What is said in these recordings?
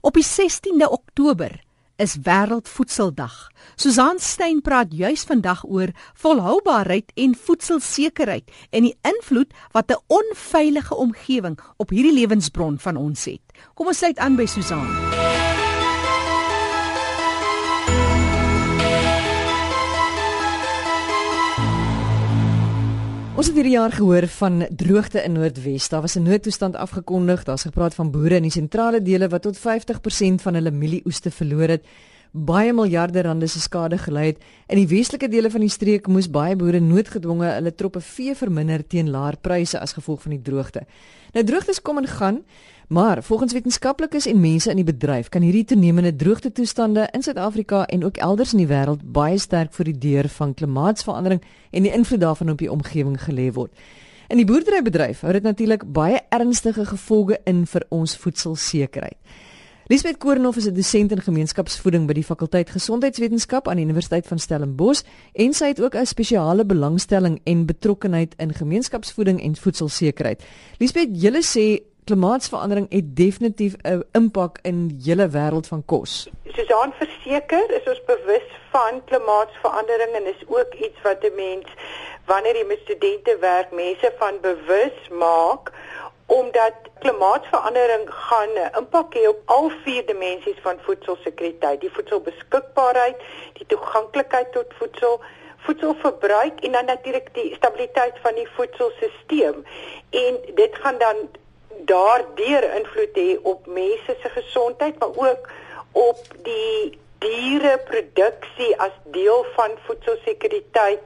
Op die 16de Oktober is Wêreldvoedseldag. Susan Stein praat juis vandag oor volhoubaarheid en voedselsekerheid en die invloed wat 'n onveilige omgewing op hierdie lewensbron van ons het. Kom ons sluit aan by Susan. Ons het hierdie jaar gehoor van droogte in Noordwes. Daar was 'n noodtoestand afgekondig. Daar's gepraat van boere in die sentrale dele wat tot 50% van hulle mielieoeste verloor het. Baie miljarde rande se skade gelei het. In die westelike dele van die streek moes baie boere noodgedwonge hulle troppe vee verminder teen laer pryse as gevolg van die droogte. Nou droogtes kom en gaan, Maar volgens wetenskaplikes en mense in die bedryf kan hierdie toenemende droogte toestande in Suid-Afrika en ook elders in die wêreld baie sterk voor die deur van klimaatsverandering en die invloed daarvan op die omgewing gelê word. In die boerderybedryf hou dit natuurlik baie ernstige gevolge in vir ons voedselsekerheid. Lisbeth Koornhof is 'n dosent in gemeenskapsvoeding by die fakulteit Gesondheidswetenskap aan die Universiteit van Stellenbosch en sy het ook 'n spesiale belangstelling en betrokkenheid in gemeenskapsvoeding en voedselsekerheid. Lisbeth, julle sê klimaatsverandering het definitief 'n impak in hele wêreld van kos. Susan verseker is ons bewus van klimaatsverandering en is ook iets wat 'n mens wanneer jy met studente werk, mense van bewus maak omdat klimaatsverandering gaan 'n impak hê op al vier dimensies van voedselsekuriteit, die voedselbeskikbaarheid, die toeganklikheid tot voedsel, voedselverbruik en dan natuurlik die stabiliteit van die voedselstelsel. En dit gaan dan daardeur invloed hê op mense se gesondheid, maar ook op die diereproduksie as deel van voedselsekuriteit,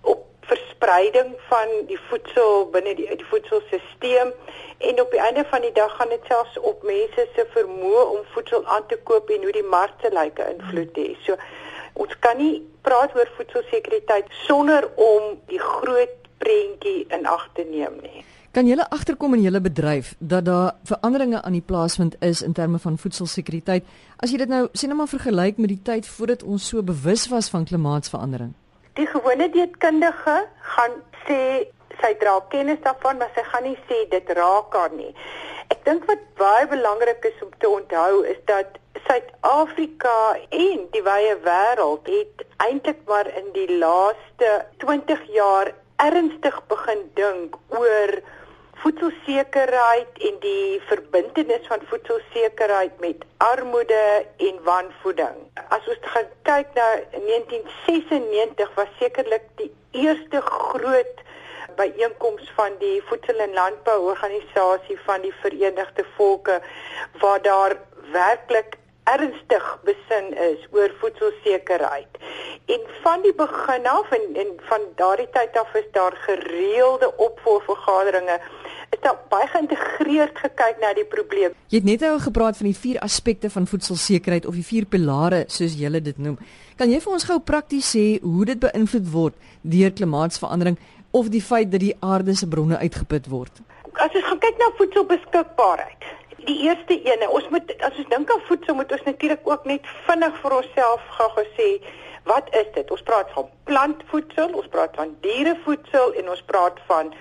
op verspreiding van die voedsel binne die, die voedselstelsel en op die einde van die dag gaan dit selfs op mense se vermoë om voedsel aan te koop en hoe die markte lyk invloed hê. So ons kan nie praat oor voedselsekuriteit sonder om die groot prentjie in ag te neem nie. Kan julle agterkom in julle bedryf dat daar veranderinge aan die plaasvind is in terme van voedselsekuriteit? As jy dit nou sien nou maar vergelyk met die tyd voordat ons so bewus was van klimaatsverandering. Die gewone dieetkundige gaan sê sy dra kennis daarvan, maar sy gaan nie sê dit raak haar nie. Ek dink wat baie belangrik is om te onthou is dat Suid-Afrika en die wye wêreld het eintlik maar in die laaste 20 jaar ernstig begin dink oor voedselsekerheid en die verbintenis van voedselsekerheid met armoede en wanvoeding. As ons kyk na 1996 was sekerlik die eerste groot byeenkoms van die Voedsel- en Landbouorganisasie van die Verenigde Volke waar daar werklik ernstig besin is oor voedselsekerheid. En van die begin af en, en van daardie tyd af is daar gereelde opvolgvergaderings is daar baie geïntegreerd gekyk na die probleem. Jy het net nou gepraat van die vier aspekte van voedselsekerheid of die vier pilare soos jy dit noem. Kan jy vir ons gou prakties sê hoe dit beïnvloed word deur klimaatsverandering of die feit dat die aarde se bronne uitgeput word? As ons gaan kyk na voedselbeskikbaarheid, die eerste ene, ons moet as ons dink aan voedsel moet ons natuurlik ook net vinnig vir onsself gou gesê Wat is dit? Ons praat van plantvoedsel, ons praat van dierevoedsel en ons praat van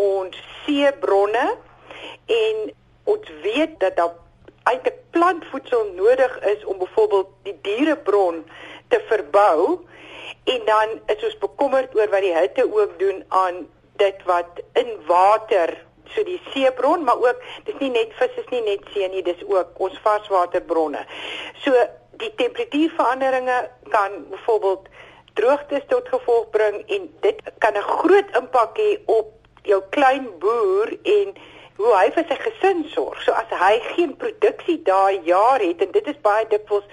ons seebronne en ons weet dat daar eintlik plantvoedsel nodig is om byvoorbeeld die dierebron te verbou en dan is ons bekommerd oor wat die hitte ook doen aan dit wat in water so die seebron maar ook dis nie net vis is nie net see nie dis ook ons varswaterbronne. So die temperatuurveranderinge kan byvoorbeeld droogtes tot gevolg bring en dit kan 'n groot impak hê op jou klein boer en hoe hy vir sy gesin sorg. So as hy geen produksie daai jaar het en dit is baie dikwels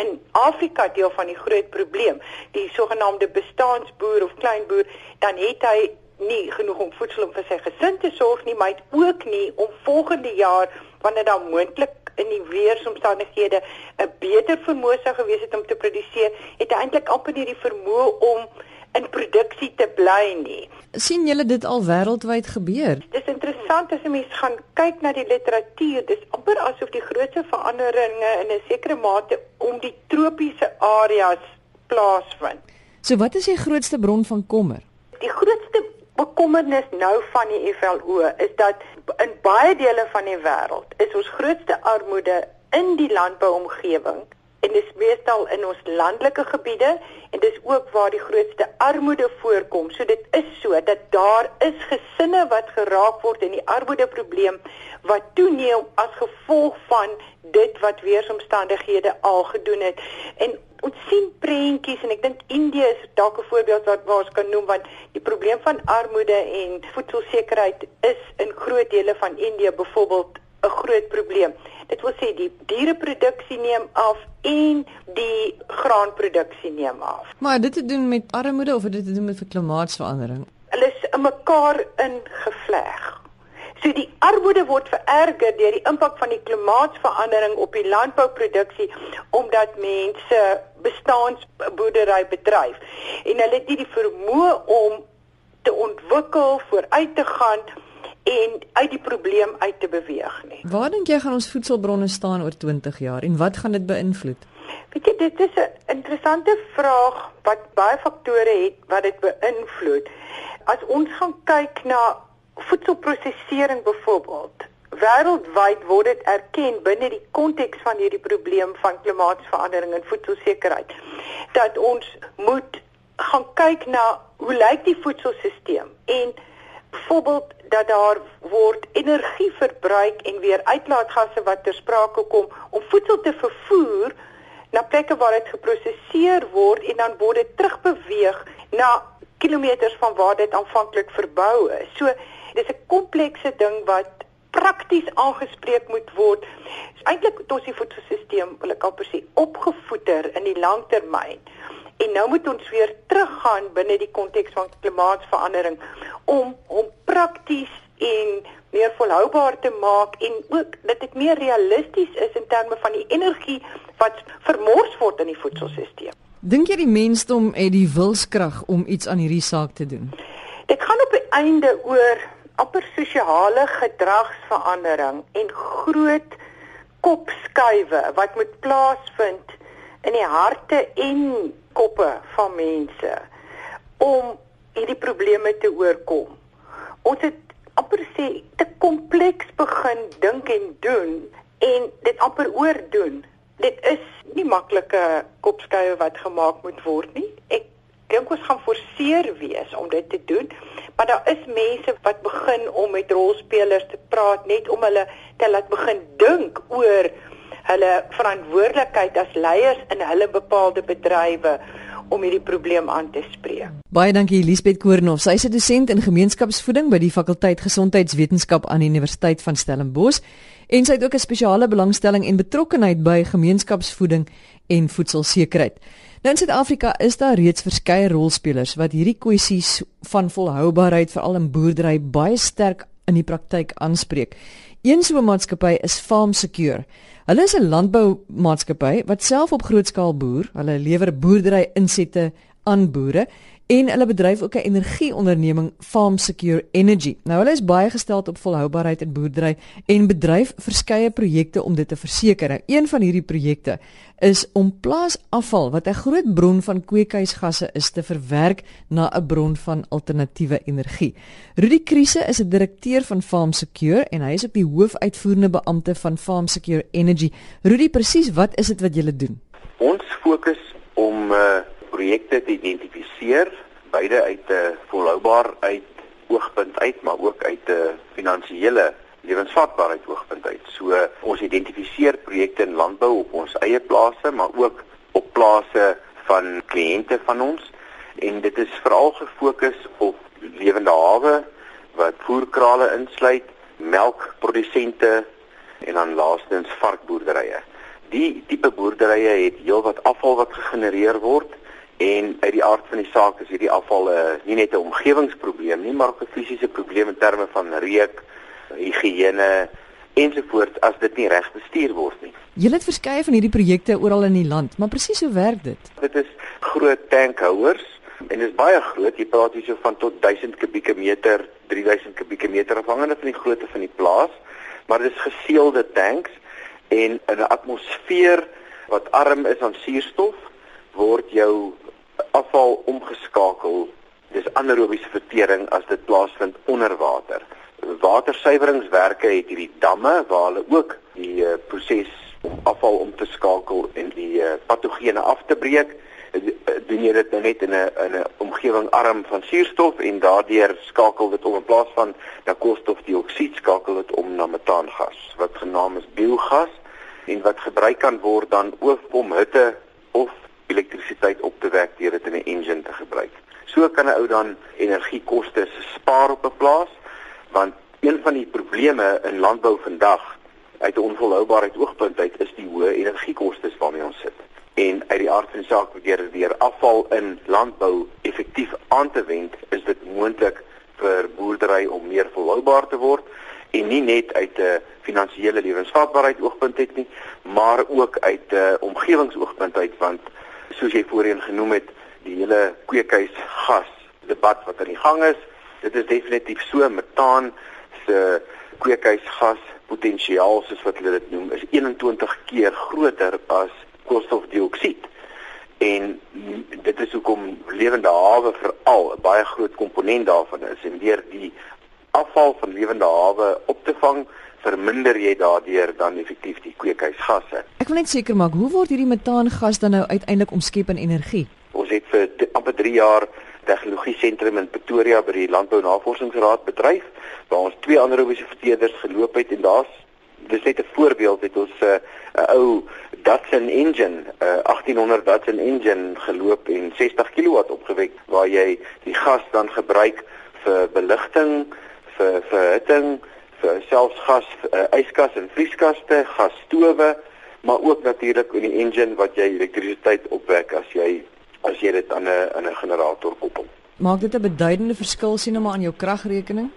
in Afrika deel van die groot probleem, die sogenaamde bestaansboer of kleinboer, dan het hy nie genoeg om voedsel om vir sy gesin te sorg nie, maar ook nie om volgende jaar wanneer daar moontlik in die weeromstandighede 'n beter vermoë sou gewees het om te produseer, het hy eintlik amper nie die vermoë om in produksie te bly nie. sien julle dit al wêreldwyd gebeur? Dis interessant as 'n mens gaan kyk na die literatuur, dis amper asof die grootste veranderinge in 'n sekere mate om die tropiese areas plaasvind. So wat is die grootste bron van kommer? Die grootste bekommernis nou van die FLO is dat in baie dele van die wêreld is ons grootste armoede in die landbouomgewing en dis meestal in ons landelike gebiede en dis ook waar die grootste armoede voorkom. So dit is so dat daar is gesinne wat geraak word in die armoedeprobleem wat toeneem as gevolg van dit wat weeromstandighede al gedoen het. En ons sien prentjies en ek dink Indië is dalk 'n voorbeeld wat ons kan noem want die probleem van armoede en voedselsekerheid is in groot dele van Indië byvoorbeeld 'n groot probleem. Dit wil sê die diereproduksie neem af en die graanproduksie neem af. Maar dit te doen met armoede of dit te doen met klimaatsverandering? Hulle is in mekaar ingevleg. So die armoede word vererger deur die impak van die klimaatsverandering op die landbouproduksie omdat mense bestaansboerdery bedryf en hulle het nie die vermoë om te ontwikkel, vooruit te gaan en uit die probleem uit te beweeg nie. Waar dink jy gaan ons voedselbronne staan oor 20 jaar en wat gaan dit beïnvloed? Weet jy, dit is 'n interessante vraag wat baie faktore het wat dit beïnvloed. As ons gaan kyk na voedselprosesering byvoorbeeld, wêreldwyd word dit erken binne die konteks van hierdie probleem van klimaatsverandering en voedselsekerheid dat ons moet gaan kyk na hoe lyk die voedselstelsel en byvoorbeeld dat daar word energie verbruik en weer uitlaatgasse wat ter sprake kom om voedsel te vervoer na plekke waar dit geproseseer word en dan word dit terugbeweeg na kilometers van waar dit aanvanklik verbou is. So dis 'n komplekse ding wat prakties aangespreek moet word. Eintlik het ons die voedselstelsel, wil ek amper sê, opgevoeder in die langtermyn. En nou moet ons weer teruggaan binne die konteks van klimaatsverandering om om prakties en meer volhoubaar te maak en ook dat dit meer realisties is in terme van die energie wat vermors word in die voedselstelsel. Dink jy die mensdom het die wilskrag om iets aan hierdie saak te doen? Dit gaan op die einde oor amper sosiale gedragsverandering en groot kopskuive wat moet plaasvind in die harte en koppe van mense om hierdie probleme te oorkom. Ons het amper sê te kompleks begin dink en doen en dit amper oordoen. Dit is nie maklike kopskuie wat gemaak moet word nie. Ek dink ons gaan forceer wees om dit te doen, maar daar is mense wat begin om met rolspelers te praat net om hulle te laat begin dink oor hulle verantwoordelikheid as leiers in hulle bepaalde bedrywe om hierdie probleem aan te spreek. Baie dankie Elisabeth Koornhof. Sy is 'n dosent in gemeenskapsvoeding by die fakulteit gesondheidswetenskap aan die Universiteit van Stellenbosch en sy het ook 'n spesiale belangstelling en betrokkeheid by gemeenskapsvoeding en voedselsekerheid. Nou in Suid-Afrika is daar reeds verskeie rolspelers wat hierdie kwessies van volhoubaarheid veral in boerdery baie sterk in die praktyk aanspreek. Een so 'n maatskappy is Farm Secure. Hulle is 'n landboumaatskappy wat self op groot skaal boer. Hulle lewer boerdery insette aan boere en hulle bedryf ook 'n energieonderneming Farm Secure Energy. Nou hulle is baie gestel op volhoubaarheid in boerdery en bedryf verskeie projekte om dit te verseker. Nou, een van hierdie projekte is om plaasafval wat 'n groot bron van kweekhuisgasse is te verwerk na 'n bron van alternatiewe energie. Rudy Kriese is 'n direkteur van Farm Secure en hy is ook die hoofuitvoerende beampte van Farm Secure Energy. Rudy, presies wat is dit wat julle doen? Ons fokus om uh projekte te identifiseer, beide uit 'n volhoubaarheid oogpunt uit, maar ook uit 'n finansiële lewensvatbaarheid oogpunt uit. So ons identifiseer projekte in landbou op ons eie plase, maar ook op plase van kliënte van ons en dit is veral gefokus op lewende hawe wat voerkrale insluit, melkprodusente en dan laastens varkboerderye. Die tipe boerderye het heelwat afval wat gegenereer word En uit die aard van die saak is hierdie afval 'n uh, eh, nie net 'n omgewingsprobleem nie, maar ook 'n fisiese probleem in terme van reuk, higiëne ensovoorts as dit nie reg bestuur word nie. Julle het verskeie van hierdie projekte oral in die land, maar presies hoe werk dit? Dit is groot tankhouers en dit is baie groot. Jy praat hier so van tot 1000 kubieke meter, 3000 kubieke meter afhangende van die grootte van die plaas, maar dit is geseelde tanks en in 'n atmosfeer wat arm is aan suurstof word jou afval omgeskakel. Dis anaerobiese vertering as dit plaasvind onder water. Watersuiweringswerke het hierdie damme waar hulle ook die uh, proses om afval om te skakel en die uh, patogene af te breek doen jy dit nou net in 'n in 'n omgewing arm van suurstof en daardeur skakel dit om in plaas van na koolstofdioksied skakel dit om na metaangas wat genaamd is biogas en wat gebruik kan word dan ook om hitte of elektrisiteit op te wek deur dit in 'n engine te gebruik. So kan 'n ou dan energiekoste spaar op 'n plaas want een van die probleme in landbou vandag uit 'n onvolhoubaarheid oogpunt uit is die hoë energiekoste waarmee ons sit en uit die aard van die saak probeer weer afval in landbou effektief aan te wend is dit moontlik vir boerdery om meer volhoubaar te word en nie net uit 'n finansiële lewensvatbaarheid oogpunt uit nie maar ook uit 'n omgewingsoogpunt uit want soos jy voorheen genoem het die hele kweekhuisgas debat wat aan die gang is dit is definitief so metaan se kweekhuisgas potensiaal soos wat hulle dit noem is 21 keer groter as koolstofdioksied. En dit is hoekom lewende hawe veral 'n baie groot komponent daarvan is en deur die afval van lewende hawe op te vang verminder jy daardeur dan effektief die kweekhuisgasse. Ek wil net seker maak, hoe word hierdie metaangas dan nou uiteindelik omskep in energie? Ons het vir amper 3 jaar tegnologie sentrum in Pretoria by die Landbou Navorsingsraad bedryf waar ons twee anaerobiese verteerders geloop het en daar's dis net 'n voorbeeld het ons 'n uh, ou Datsun engine, 'n uh, 1800 Datsun engine geloop en 60 kW opgewek waar jy die gas dan gebruik vir beligting, vir verhitting, vir selfs gas uh, yskas en vrieskaste, gasstowe, maar ook natuurlik in die engine wat jy elektrisiteit opwek as jy as jy dit aan 'n aan 'n generator koppel. Maak dit 'n beduidende verskil sien nou maar aan jou kragrekening?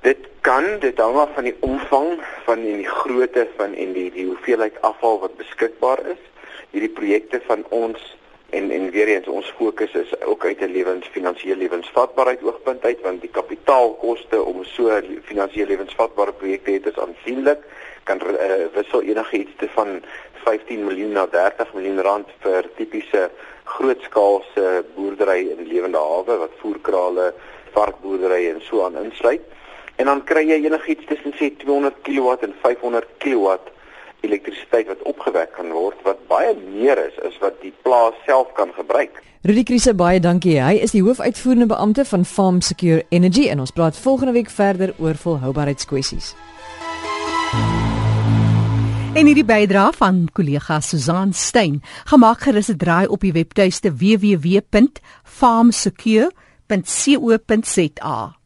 Dit kan dit hang af van die omvang van en die grootte van en die die hoeveelheid afval wat beskikbaar is. Hierdie projekte van ons en en weer eens ons fokus is ook uit 'n lewens finansiële lewensvatbaarheid oogpunt uit want die kapitaalkoste om so finansiële lewensvatbare projekte het is aansienlik. Kan uh, wissel enigiets te van 15 miljoen na 30 miljoen rand vir tipiese grootskaalse boerdery in lewende hawe wat voerkrale varkboerdery en so aan insluit. En dan kry jy enigiets tussen sê 200 kW en 500 kW elektrisiteit wat opgewek kan word wat baie meer is as wat die plaas self kan gebruik. Rudy Kriese baie dankie. Hy is die hoofuitvoerende beampte van Farm Secure Energy en ons praat volgende week verder oor volhoubaarheidskwessies. En hierdie bydra van kollega Susan Stein, gemaak gerus 'n draai op die webtuiste www.farmsecure.co.za.